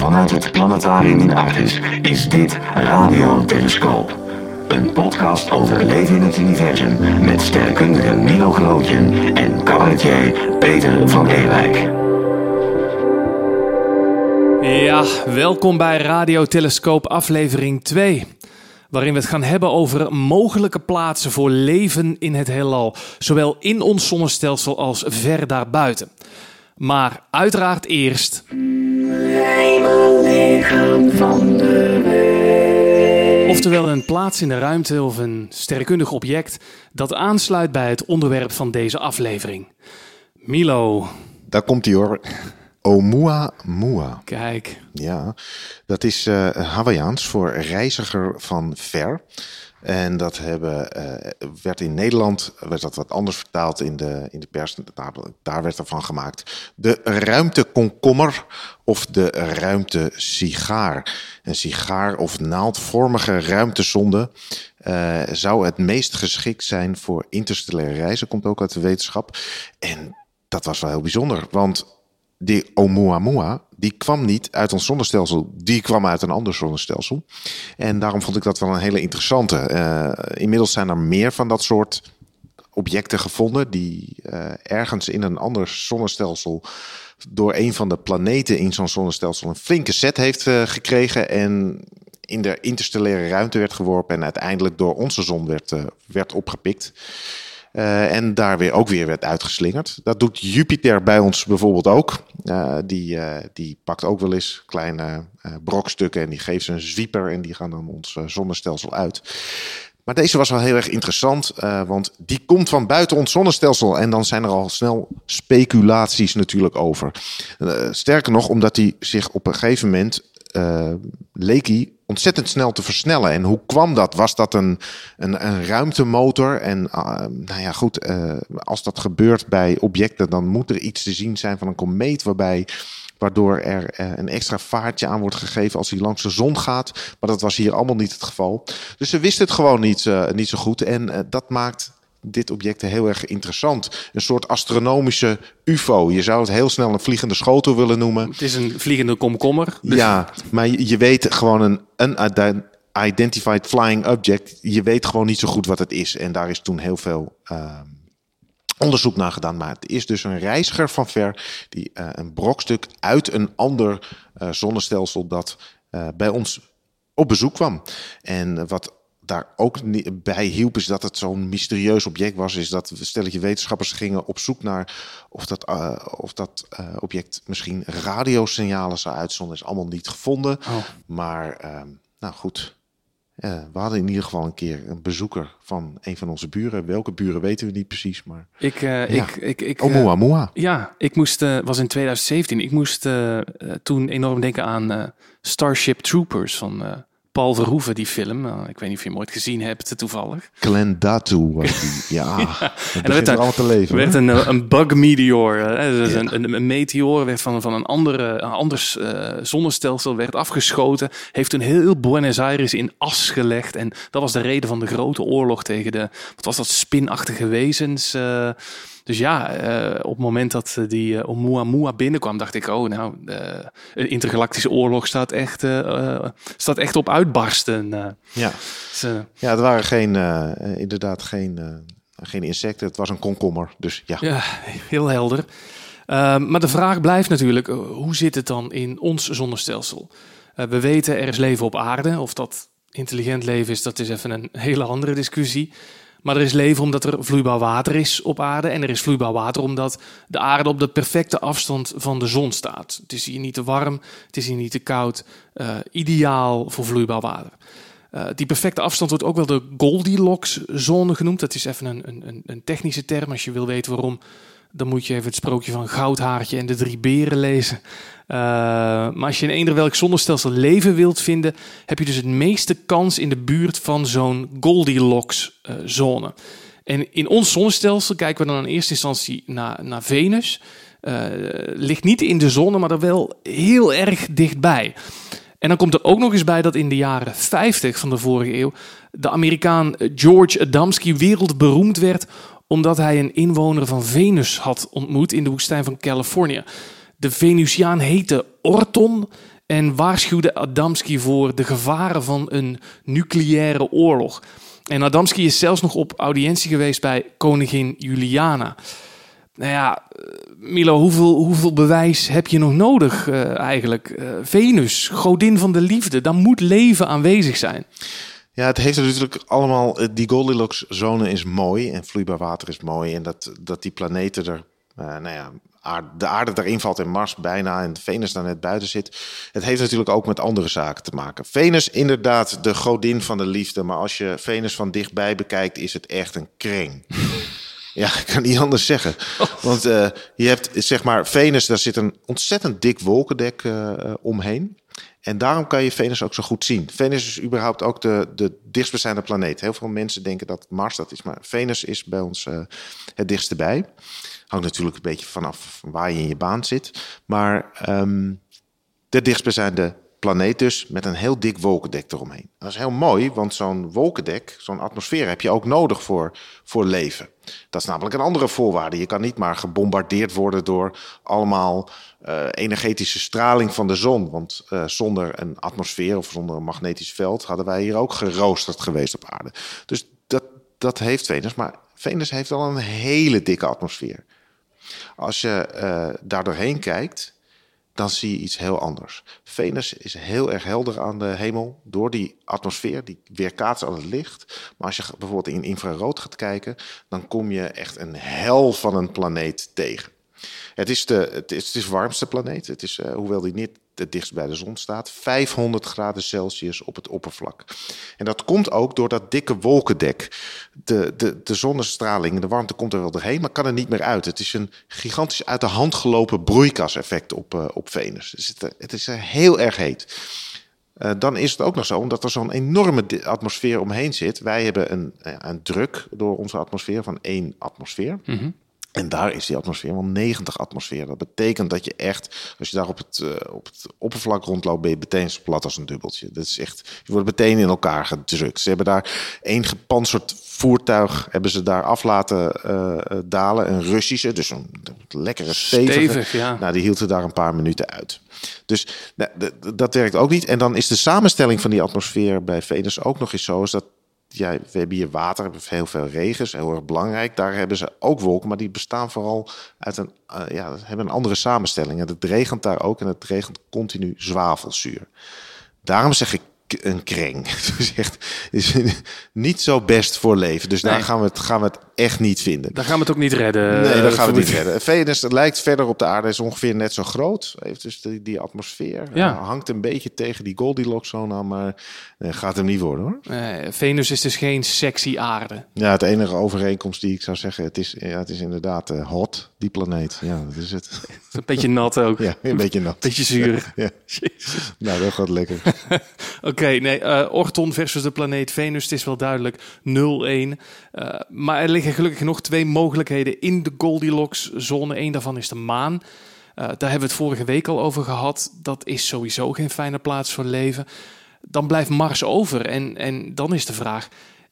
Vanuit het planetarium in Artis is dit Radio Telescoop. Een podcast over leven in het universum met sterrenkundige Milo Gelootjen en cabaretier Peter van Ewijk. Ja, welkom bij Radio Telescoop aflevering 2. Waarin we het gaan hebben over mogelijke plaatsen voor leven in het heelal. Zowel in ons zonnestelsel als ver daarbuiten. Maar uiteraard eerst. van de Oftewel een plaats in de ruimte of een sterrenkundig object dat aansluit bij het onderwerp van deze aflevering. Milo, Daar komt hij hoor. Oumuamua. kijk. Ja, dat is eh Hawaiiaans voor reiziger van ver. En dat hebben, eh, werd in Nederland werd dat wat anders vertaald in de, in de pers. Daar, daar werd ervan gemaakt. De ruimtekomkommer of de ruimtesigaar. Een sigaar of naaldvormige ruimtesonde eh, zou het meest geschikt zijn voor interstellaire reizen. Komt ook uit de wetenschap. En dat was wel heel bijzonder, want die Oumuamua, die kwam niet uit ons zonnestelsel, die kwam uit een ander zonnestelsel. En daarom vond ik dat wel een hele interessante. Eh, inmiddels zijn er meer van dat soort objecten gevonden die eh, ergens in een ander zonnestelsel door een van de planeten in zo'n zonnestelsel een flinke set heeft eh, gekregen en in de interstellaire ruimte werd geworpen en uiteindelijk door onze zon werd, werd opgepikt. Eh, en daar weer ook weer werd uitgeslingerd. Dat doet Jupiter bij ons bijvoorbeeld ook. Eh, die, eh, die pakt ook wel eens kleine brokstukken en die geeft ze een zwieper en die gaan dan ons zonnestelsel uit. Maar deze was wel heel erg interessant, want die komt van buiten ons zonnestelsel. En dan zijn er al snel speculaties natuurlijk over. Sterker nog, omdat hij zich op een gegeven moment leek hij ontzettend snel te versnellen. En hoe kwam dat? Was dat een, een, een ruimtemotor? En uh, nou ja, goed, uh, als dat gebeurt bij objecten, dan moet er iets te zien zijn van een komeet waarbij waardoor er uh, een extra vaartje aan wordt gegeven als hij langs de zon gaat. Maar dat was hier allemaal niet het geval. Dus ze wisten het gewoon niet, uh, niet zo goed. En dat maakt dit object heel erg interessant. Een soort astronomische UFO. Je zou het heel snel een vliegende schotel willen noemen. Het is een vliegende komkommer. Dus... Ja, maar je weet gewoon een, een identified flying object. Je weet gewoon niet zo goed wat het is. En daar is toen heel veel uh, onderzoek naar gedaan. Maar het is dus een reiziger van ver die uh, een brokstuk uit een ander uh, zonnestelsel dat uh, bij ons op bezoek kwam. En wat daar ook bij hielp is dat het zo'n mysterieus object was. Is dat stelletje wetenschappers gingen op zoek naar of dat, uh, of dat uh, object misschien radiosignalen zou uitzonden. Is allemaal niet gevonden. Oh. Maar uh, nou goed, uh, we hadden in ieder geval een keer een bezoeker van een van onze buren. Welke buren weten we niet precies, maar... Ik, ja. ik, ik, ik, Oumuamua. ja, ik moest, was in 2017. Ik moest toen enorm denken aan Starship Troopers van Paul Verhoeven, die film. Uh, ik weet niet of je hem ooit gezien hebt, toevallig. Glenn Datu was die, ja. ja. En er werd een, te leven. werd een, eh, een bug meteor, uh, dus ja. een, een, een, meteor werd van, van een, andere, een anders uh, zonnestelsel werd afgeschoten. Heeft toen heel Buenos Aires in as gelegd. En dat was de reden van de grote oorlog tegen de, wat was dat, spinachtige wezens... Dus ja, uh, op het moment dat uh, die uh, Oumuamua binnenkwam, dacht ik, oh nou, de intergalactische oorlog staat echt, staat echt op uitbarsten. ja. Dus, ja, het waren geen, inderdaad geen, geen insecten, het was een komkommer. Dus ja. Ja, heel helder. Ehm, maar de vraag blijft natuurlijk, hoe zit het dan in ons zonnestelsel? we weten, er is leven op aarde. Of dat intelligent leven is, dat is even een hele andere discussie. Maar er is leven omdat er vloeibaar water is op aarde. En er is vloeibaar water omdat de aarde op de perfecte afstand van de zon staat. Het is hier niet te warm, het is hier niet te koud. Uh, ideaal voor vloeibaar water. Uh, die perfecte afstand wordt ook wel de Goldilocks-zone genoemd. Dat is even een, een, een, technische term. Als je wil weten waarom, dan moet je even het sprookje van Goudhaartje en de drie beren lezen. Uh, maar als je in eender welk zonnestelsel leven wilt vinden, heb je dus het meeste kans in de buurt van zo'n Goldilocks-zone. Uh, en in ons zonnestelsel kijken we dan in eerste instantie naar, naar Venus. Uh, ligt niet in de zon, maar er wel heel erg dichtbij. En dan komt er ook nog eens bij dat in de jaren 50 van de vorige eeuw de Amerikaan George Adamski wereldberoemd werd omdat hij een inwoner van Venus had ontmoet in de woestijn van Californië. De Venusiaan heette Orton en waarschuwde Adamski voor de gevaren van een nucleaire oorlog. En Adamski is zelfs nog op audiëntie geweest bij koningin Juliana. Nou ja, eh, Milo, hoeveel, hoeveel bewijs heb je nog nodig uh, eigenlijk? Uh, Venus, godin van de liefde, daar moet leven aanwezig zijn. Ja, het heeft natuurlijk allemaal. Die Goldilocks-zone is mooi en vloeibaar water is mooi. En dat, dat die planeten er. Uh, nou ja, de aarde erin valt en Mars bijna en Venus daar net buiten zit. Het heeft natuurlijk ook met andere zaken te maken. Venus, inderdaad, de godin van de liefde. Maar als je Venus van dichtbij bekijkt, is het echt een kring. Ja, ik kan niet anders zeggen. Want uh, je hebt, zeg maar, Venus, daar zit een ontzettend dik wolkendek uh, omheen. En daarom kan je Venus ook zo goed zien. Venus is überhaupt ook de, de dichtstbijzijnde planeet. Heel veel mensen denken dat Mars dat is, maar Venus is bij ons uh, het dichtste bij. Hangt natuurlijk een beetje vanaf waar je in je baan zit. Maar um, de dichtstbijzijnde planeet dus met een heel dik wolkendek eromheen. Dat is heel mooi, want zo'n wolkendek, zo'n atmosfeer heb je ook nodig voor, voor leven. Dat is namelijk een andere voorwaarde. Je kan niet maar gebombardeerd worden door allemaal uh, energetische straling van de zon. Want uh, zonder een atmosfeer of zonder een magnetisch veld hadden wij hier ook geroosterd geweest op aarde. Dus dat, dat heeft Venus. Maar Venus heeft wel een hele dikke atmosfeer. Als je uh, daar doorheen kijkt, dan zie je iets heel anders. Venus is heel erg helder aan de hemel door die atmosfeer, die weerkaatst al het licht. Maar als je bijvoorbeeld in infrarood gaat kijken, dan kom je echt een hel van een planeet tegen. Het is de, het is, het is warmste planeet. Het is, uh, hoewel die niet het dichtst bij de zon staat, 500 graden Celsius op het oppervlak. En dat komt ook door dat dikke wolkendek. De, de, de zonnestraling, de warmte komt er wel doorheen, maar kan er niet meer uit. Het is een gigantisch uit de hand gelopen broeikaseffect op, uh, op Venus. Dus het, het is heel erg heet. Dan is het ook nog zo, omdat er zo'n enorme atmosfeer omheen zit. Wij hebben een, een druk door onze atmosfeer van één atmosfeer. -hmm. En daar is die atmosfeer wel 90 atmosfeer. Dat betekent dat je echt, als je daar op het, uh, op het oppervlak rondloopt, ben je meteen zo plat als een dubbeltje. Dat is echt, je wordt meteen in elkaar gedrukt. Ze hebben daar één gepantserd voertuig, hebben ze daar af laten uh, dalen. Een Russische, dus een lekkere stevige. Stevig, ja. Nou, die hield er daar een paar minuten uit. Dus nou, dat werkt ook niet. En dan is de samenstelling van die atmosfeer bij Venus ook nog eens zo, is dat ja, we hebben hier water, we hebben heel veel regens, heel erg belangrijk. Daar hebben ze ook wolken, maar die bestaan vooral uit een, uh, ja, hebben een andere samenstelling. En het regent daar ook en het regent continu zwavelzuur. Daarom zeg ik een kring. Dus echt is niet zo best voor leven. Dus nee. daar gaan we, het, gaan we het echt niet vinden. Daar gaan we het ook niet redden. Nee, daar gaan we het niet redden. Venus lijkt verder op de aarde, is ongeveer net zo groot. Heeft dus die, die atmosfeer. Ja. Uh, hangt een beetje tegen die Goldilocks-zone aan, maar nee, gaat hem niet worden hoor. Nee, Venus is dus geen sexy aarde. Ja, het enige overeenkomst die ik zou zeggen, het is, ja, het is inderdaad uh, hot, die planeet. Ja, dat is het. Een beetje nat ook. Ja, een beetje nat. Beetje zuur. Ja. Nou, dat gaat lekker. Oké, okay, nee, uh, Orton versus de planeet Venus, het is wel duidelijk 0-1. Uh, maar er liggen gelukkig nog twee mogelijkheden in de Goldilocks-zone. Eén daarvan is de maan. Uh, daar hebben we het vorige week al over gehad. Dat is sowieso geen fijne plaats voor leven. Dan blijft Mars over. En, en dan is de vraag: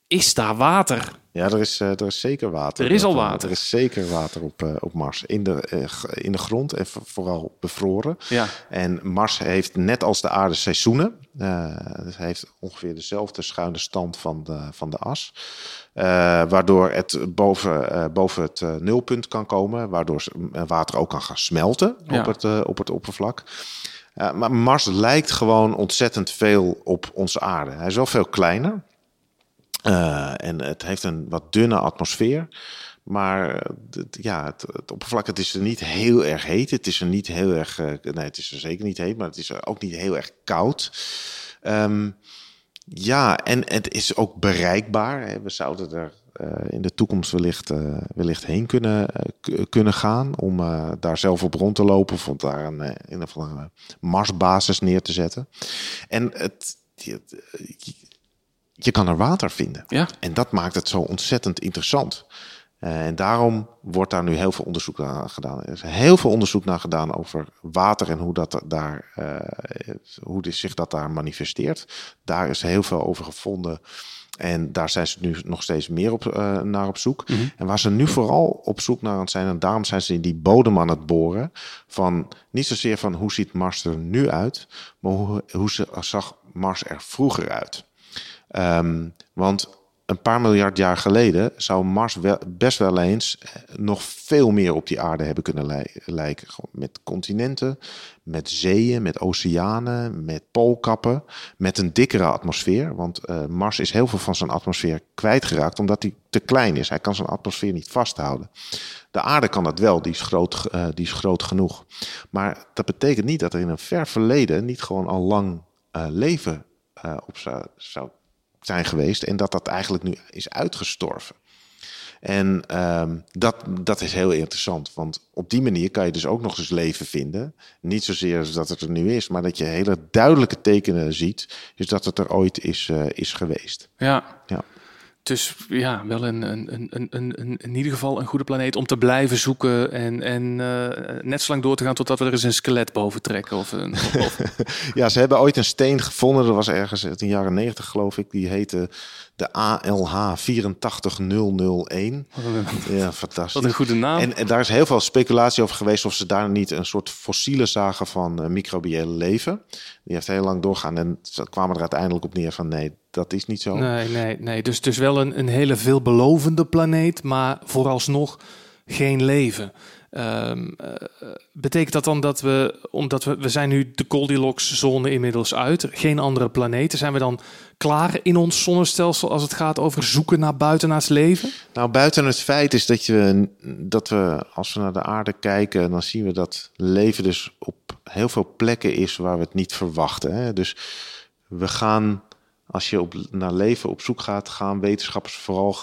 is daar water? Ja, er is, uh, er is zeker water. Er is al water. Er is zeker water op, uh, op Mars. In de, uh, in de grond en vooral bevroren. Ja. En Mars heeft net als de aarde seizoenen. het heeft ongeveer dezelfde schuine stand van de, van de as. waardoor het boven, boven het nulpunt kan komen. Waardoor water ook kan gaan smelten ja. op, het, op het oppervlak. maar Mars lijkt gewoon ontzettend veel op onze aarde. Hij is wel veel kleiner. Uh, en het heeft een wat dunne atmosfeer. Maar het, ja, het, oppervlak het is er niet heel erg heet. Het is er niet heel erg. Uh, nee, het is er zeker niet heet, maar het is er ook niet heel erg koud. Um, ja, en het is ook bereikbaar. We zouden er uh, in de toekomst wellicht, wellicht heen kunnen, kunnen gaan. Om daar zelf op rond te lopen. Of daar een, een of andere Marsbasis neer te zetten. En het je kan er water vinden. Ja. En dat maakt het zo ontzettend interessant. Uh, en daarom wordt daar nu heel veel onderzoek naar gedaan. Er is heel veel onderzoek naar gedaan over water en hoe, dat daar, uh, hoe zich dat daar manifesteert. Daar is heel veel over gevonden En daar zijn ze nu nog steeds meer op, uh, naar op zoek. En waar ze nu vooral op zoek naar zijn, en daarom zijn ze in die bodem aan het boren. Van niet zozeer van hoe ziet Mars er nu uit, maar hoe, hoe ze, zag Mars er vroeger uit. Um, want een paar miljard jaar geleden zou Mars wel, best wel eens eh, nog veel meer op die aarde hebben kunnen lijken. Met continenten, met zeeën, met oceanen, met poolkappen, met een dikkere atmosfeer. Want uh, Mars is heel veel van zijn atmosfeer kwijtgeraakt omdat hij te klein is. Hij kan zijn atmosfeer niet vasthouden. De aarde kan dat wel, die is groot, uh, die is groot genoeg. Maar dat betekent niet dat er in een ver verleden niet gewoon al lang leven op zou, zou zijn geweest en dat dat eigenlijk nu is uitgestorven. En ehm, dat, dat is heel interessant, want op die manier kan je dus ook nog eens leven vinden. Niet zozeer dat het er nu is, maar dat je hele duidelijke tekenen ziet, is dat het er ooit is, uh, is geweest. Ja. ja. Dus ja, wel een, een, een, een, een, in ieder geval een goede planeet om te blijven zoeken en, en uh, net zo lang door te gaan totdat we er eens een skelet boven trekken. Of een, of... ja, ze hebben ooit een steen gevonden, dat was ergens in de jaren negentig geloof ik, die heette de ALH 84001. Ja, fantastisch. Wat een goede naam. En, en, daar is heel veel speculatie over geweest of ze daar niet een soort fossiele zagen van uh, microbiële leven. Die heeft heel lang doorgaan en ze kwamen er uiteindelijk op neer van nee, dat is niet zo. Nee, nee, nee. Dus, dus wel een, een hele veelbelovende planeet, maar vooralsnog geen leven. Um, uh, betekent dat dan dat we, omdat we, we zijn nu de Goldilocks-zone inmiddels uit, geen andere planeten, zijn we dan klaar in ons zonnestelsel als het gaat over zoeken naar buitenaards leven? Nou, buiten het feit is dat, je, dat we, als we naar de aarde kijken, dan zien we dat leven dus op heel veel plekken is waar we het niet verwachten. Hè? Dus we gaan, als je op, naar leven op zoek gaat, gaan wetenschappers vooral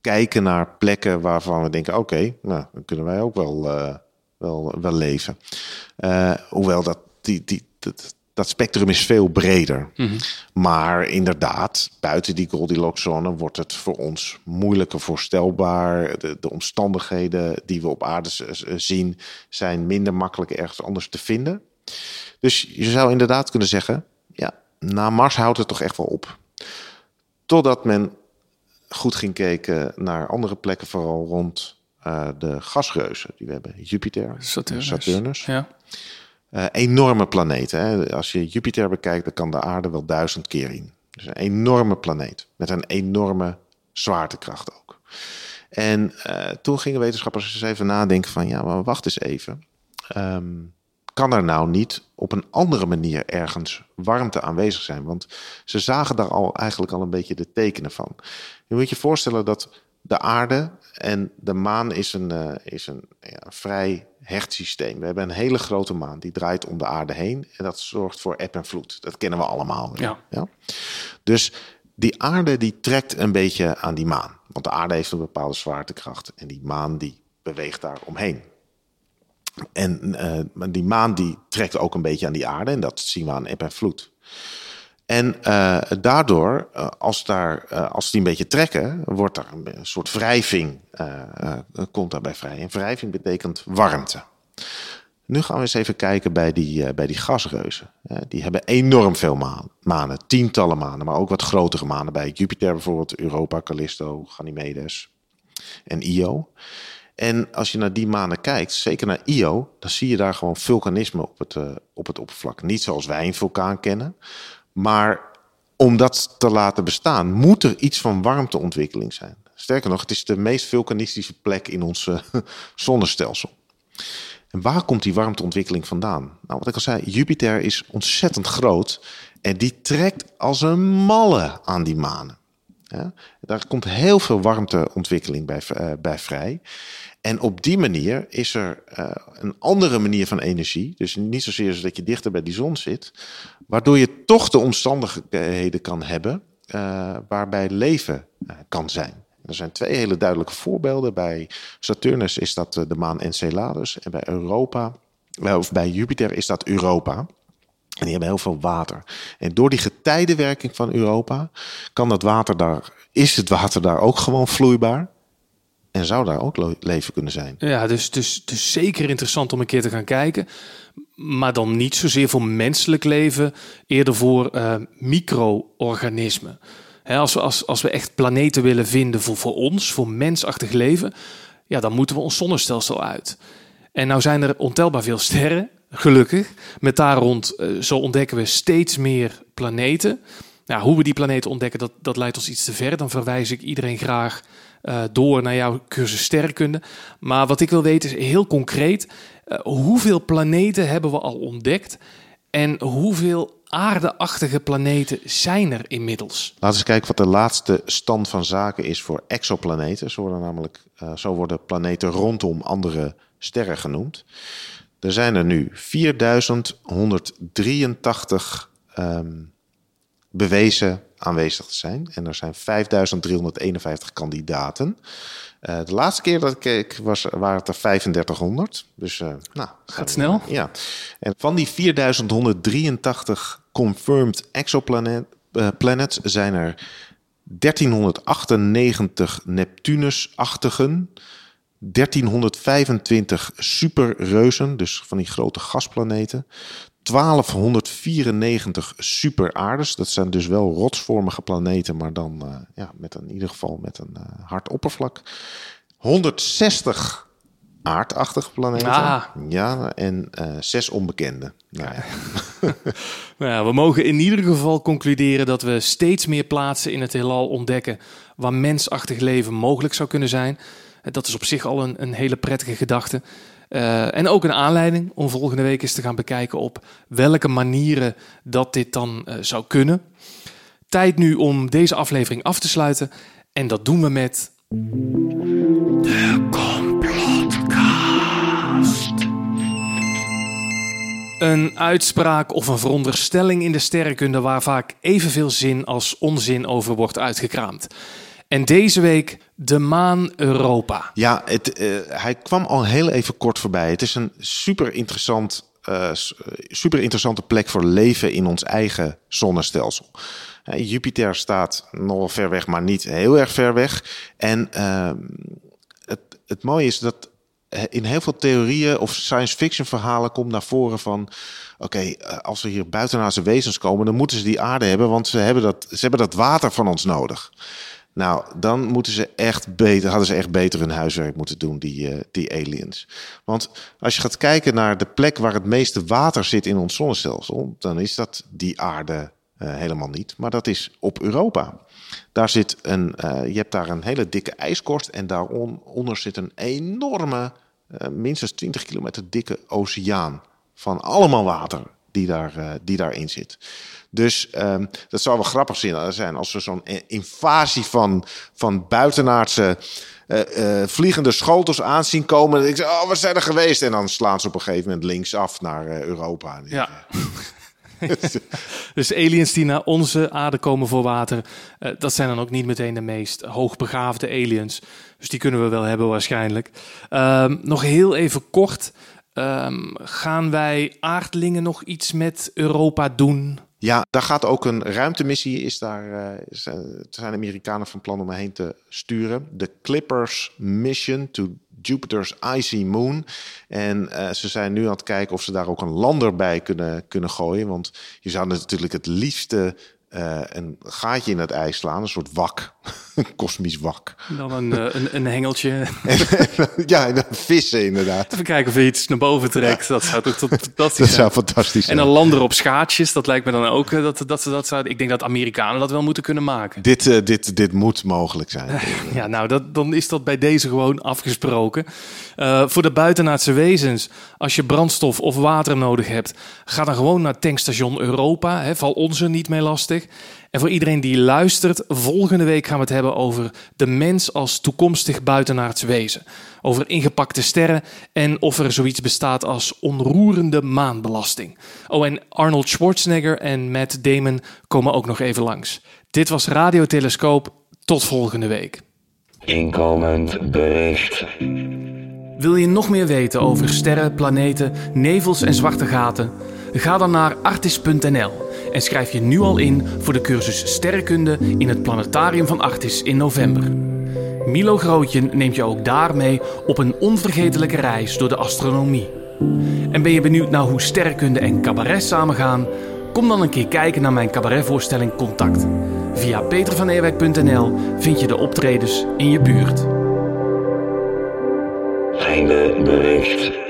kijken naar plekken waarvan we denken: oké, nou, dan kunnen wij ook wel, uh, wel, wel leven. Uh, hoewel dat, die, die, dat, dat spectrum is veel breder. Mm -hmm. Maar inderdaad, buiten die Goldilocks-zone wordt het voor ons moeilijker voorstelbaar. De, de, omstandigheden die we op aarde zien zijn minder makkelijk ergens anders te vinden. Dus je zou inderdaad kunnen zeggen: ja, na Mars houdt het toch echt wel op. Totdat men goed ging kijken naar andere plekken, vooral rond uh, de gasreuzen die we hebben. Jupiter, Saturnus. Saturnus. Ja. Uh, enorme planeten. Hè? Als je Jupiter bekijkt, dan kan de aarde wel duizend keer in. Dus een enorme planeet met een enorme zwaartekracht ook. En uh, toen gingen wetenschappers eens even nadenken van ja, maar wacht eens even. Um, kan er nou niet op een andere manier ergens warmte aanwezig zijn? Want ze zagen daar al eigenlijk al een beetje de tekenen van. Je moet je voorstellen dat de aarde en de maan is een, uh, is een ja, vrij hecht systeem. We hebben een hele grote maan die draait om de aarde heen en dat zorgt voor eb en vloed. Dat kennen we allemaal. Ja. ja? Dus die aarde die trekt een beetje aan die maan. Want de aarde heeft een bepaalde zwaartekracht en die maan die beweegt daar omheen. En uh, die maan die trekt ook een beetje aan die aarde en dat zien we aan eb en vloed. En uh, daardoor, uh, als, daar, als die een beetje trekken, wordt er een soort wrijving, komt daarbij vrij. En wrijving betekent warmte. Nu gaan we eens even kijken bij die, bij die gasreuzen. die hebben enorm veel maan, manen, tientallen manen, maar ook wat grotere manen bij Jupiter bijvoorbeeld, Europa, Callisto, Ganymedes en Io. En als je naar die manen kijkt, zeker naar Io, dan zie je daar gewoon vulkanisme op het, uh, op het oppervlak. Niet zoals wij een vulkaan kennen, maar om dat te laten bestaan, moet er iets van warmteontwikkeling zijn. Sterker nog, het is de meest vulkanistische plek in ons uh, zonnestelsel. En waar komt die warmteontwikkeling vandaan? Nou, wat ik al zei, Jupiter is ontzettend groot en die trekt als een malle aan die manen. Ja, daar komt heel veel warmteontwikkeling bij, uh, bij vrij. En op die manier is er uh, een andere manier van energie. Dus niet zozeer dat je dichter bij die zon zit, waardoor je toch de omstandigheden kan hebben uh, waarbij leven kan zijn. Er zijn twee hele duidelijke voorbeelden. Bij Saturnus is dat de maan Enceladus en bij Europa, of bij Jupiter is dat Europa. En die hebben heel veel water. En door die getijdenwerking van Europa kan dat water daar, is het water daar ook gewoon vloeibaar. En zou daar ook leven kunnen zijn. Ja, dus, dus, dus zeker interessant om een keer te gaan kijken. Maar dan niet zozeer voor menselijk leven, eerder voor uh, micro-organismen. als, we, als, als we echt planeten willen vinden voor, voor ons, voor mensachtig leven, ja, dan moeten we ons zonnestelsel uit. En nou zijn er ontelbaar veel sterren, gelukkig. Met daar rond, uh, zo ontdekken we steeds meer planeten. Nou, hoe we die planeten ontdekken, dat, dat leidt ons iets te ver. Dan verwijs ik iedereen graag uh, door naar jouw cursus sterrenkunde. Maar wat ik wil weten is heel concreet, uh, hoeveel planeten hebben we al ontdekt? En hoeveel aardeachtige planeten zijn er inmiddels? Laten we eens kijken wat de laatste stand van zaken is voor exoplaneten. Zo worden namelijk zo worden planeten rondom andere sterren genoemd. Er zijn er nu 4183 um, bewezen aanwezig te zijn. En er zijn 5351 kandidaten. Uh, de laatste keer dat ik keek was, waren het er 3500. Dus, uh, nou, Gaat snel. Ja. En van die 4183 confirmed exoplanets uh, planets zijn er 1398 Neptunus-achtigen. 1325 superreuzen, dus van die grote gasplaneten. 1294 superaardes. Dat zijn dus wel rotsvormige planeten, maar dan uh, ja, met een, in ieder geval met een uh, hard oppervlak. 160 aardachtige planeten. Ah. Ja, en uh, zes onbekende. Nou ja. nou ja, we mogen in ieder geval concluderen dat we steeds meer plaatsen in het heelal ontdekken waar mensachtig leven mogelijk zou kunnen zijn. Dat is op zich al een, een hele prettige gedachte. Uh, en ook een aanleiding om volgende week eens te gaan bekijken op welke manieren dat dit dan uh, zou kunnen. Tijd nu om deze aflevering af te sluiten. En dat doen we met. De Complotcast. Een uitspraak of een veronderstelling in de sterrenkunde waar vaak evenveel zin als onzin over wordt uitgekraamd. En deze week de maan Europa. Ja, het, uh, hij kwam al heel even kort voorbij. Het is een super interessant, uh, super interessante plek voor leven in ons eigen zonnestelsel. Jupiter staat nogal ver weg, maar niet heel erg ver weg. En ehm, het, het mooie is dat in heel veel theorieën of science fiction verhalen komt naar voren van... oké, als er hier buitenaardse wezens komen, dan moeten ze die aarde hebben... want ze hebben dat, ze hebben dat water van ons nodig. Nou, dan moeten ze echt beter, hadden ze echt beter hun huiswerk moeten doen, die, uh, die aliens. Want als je gaat kijken naar de plek waar het meeste water zit in ons zonnestelsel, dan is dat die aarde uh, helemaal niet, maar dat is op Europa. Daar zit een, uh, je hebt daar een hele dikke ijskorst en daaronder zit een enorme, minstens 20 kilometer dikke oceaan van allemaal water die, daar, die daarin zit. Dus um, dat zou wel grappig zijn als er zo'n invasie van, van buitenaardse uh, uh, vliegende schotels aanzien komen. En ik zeg, oh, we zijn er geweest. En dan slaan ze op een gegeven moment linksaf naar uh, Europa. Ja. dus aliens die naar onze aarde komen voor water, dat zijn dan ook niet meteen de meest hoogbegaafde aliens. Dus die kunnen we wel hebben waarschijnlijk. Um, nog heel even kort. Um, gaan wij aardlingen nog iets met Europa doen? Ja, daar gaat ook een ruimtemissie. Is daar, uh, zijn Amerikanen van plan om erheen te sturen. De Clippers Mission to Jupiter's Icy Moon. En uh, ze zijn nu aan het kijken of ze daar ook een lander bij kunnen, kunnen gooien. Want je zou natuurlijk het liefste een gaatje in het ijs slaan, een soort wak, een kosmisch wak. Dan een, uh, een, een hengeltje. ja, en vissen inderdaad. Even kijken of je iets naar boven trekt. Dat zou toch fantastisch dat zijn. zou fantastisch zijn. En een lander op schaatsjes, dat lijkt me dan ook uh, dat, dat ze dat zouden... Ik denk dat Amerikanen dat wel moeten kunnen maken. Dit, uh, dit, dit moet mogelijk zijn. ja, nou, dat, dan is dat bij deze gewoon afgesproken. Uh, voor de buitenaardse wezens, als je brandstof of water nodig hebt... ga dan gewoon naar tankstation Europa. Hè, val ons er niet mee lastig. En voor iedereen die luistert, volgende week gaan we het hebben over de mens als toekomstig buitenaards wezen. Over ingepakte sterren en of er zoiets bestaat als onroerende maanbelasting. Oh, en Arnold Schwarzenegger en Matt Damon komen ook nog even langs. Dit was Radiotelescoop. Tot volgende week. Inkomend bericht. Wil je nog meer weten over sterren, planeten, nevels en zwarte gaten? Ga dan naar artis.nl en schrijf je nu al in voor de cursus Sterrenkunde in het Planetarium van Artis in november. Milo Grootje neemt je ook daarmee op een onvergetelijke reis door de astronomie. En ben je benieuwd naar hoe sterrenkunde en cabaret samengaan? Kom dan een keer kijken naar mijn cabaretvoorstelling Contact. Via petervaneerwijk.nl vind je de optredens in je buurt. Einde bericht.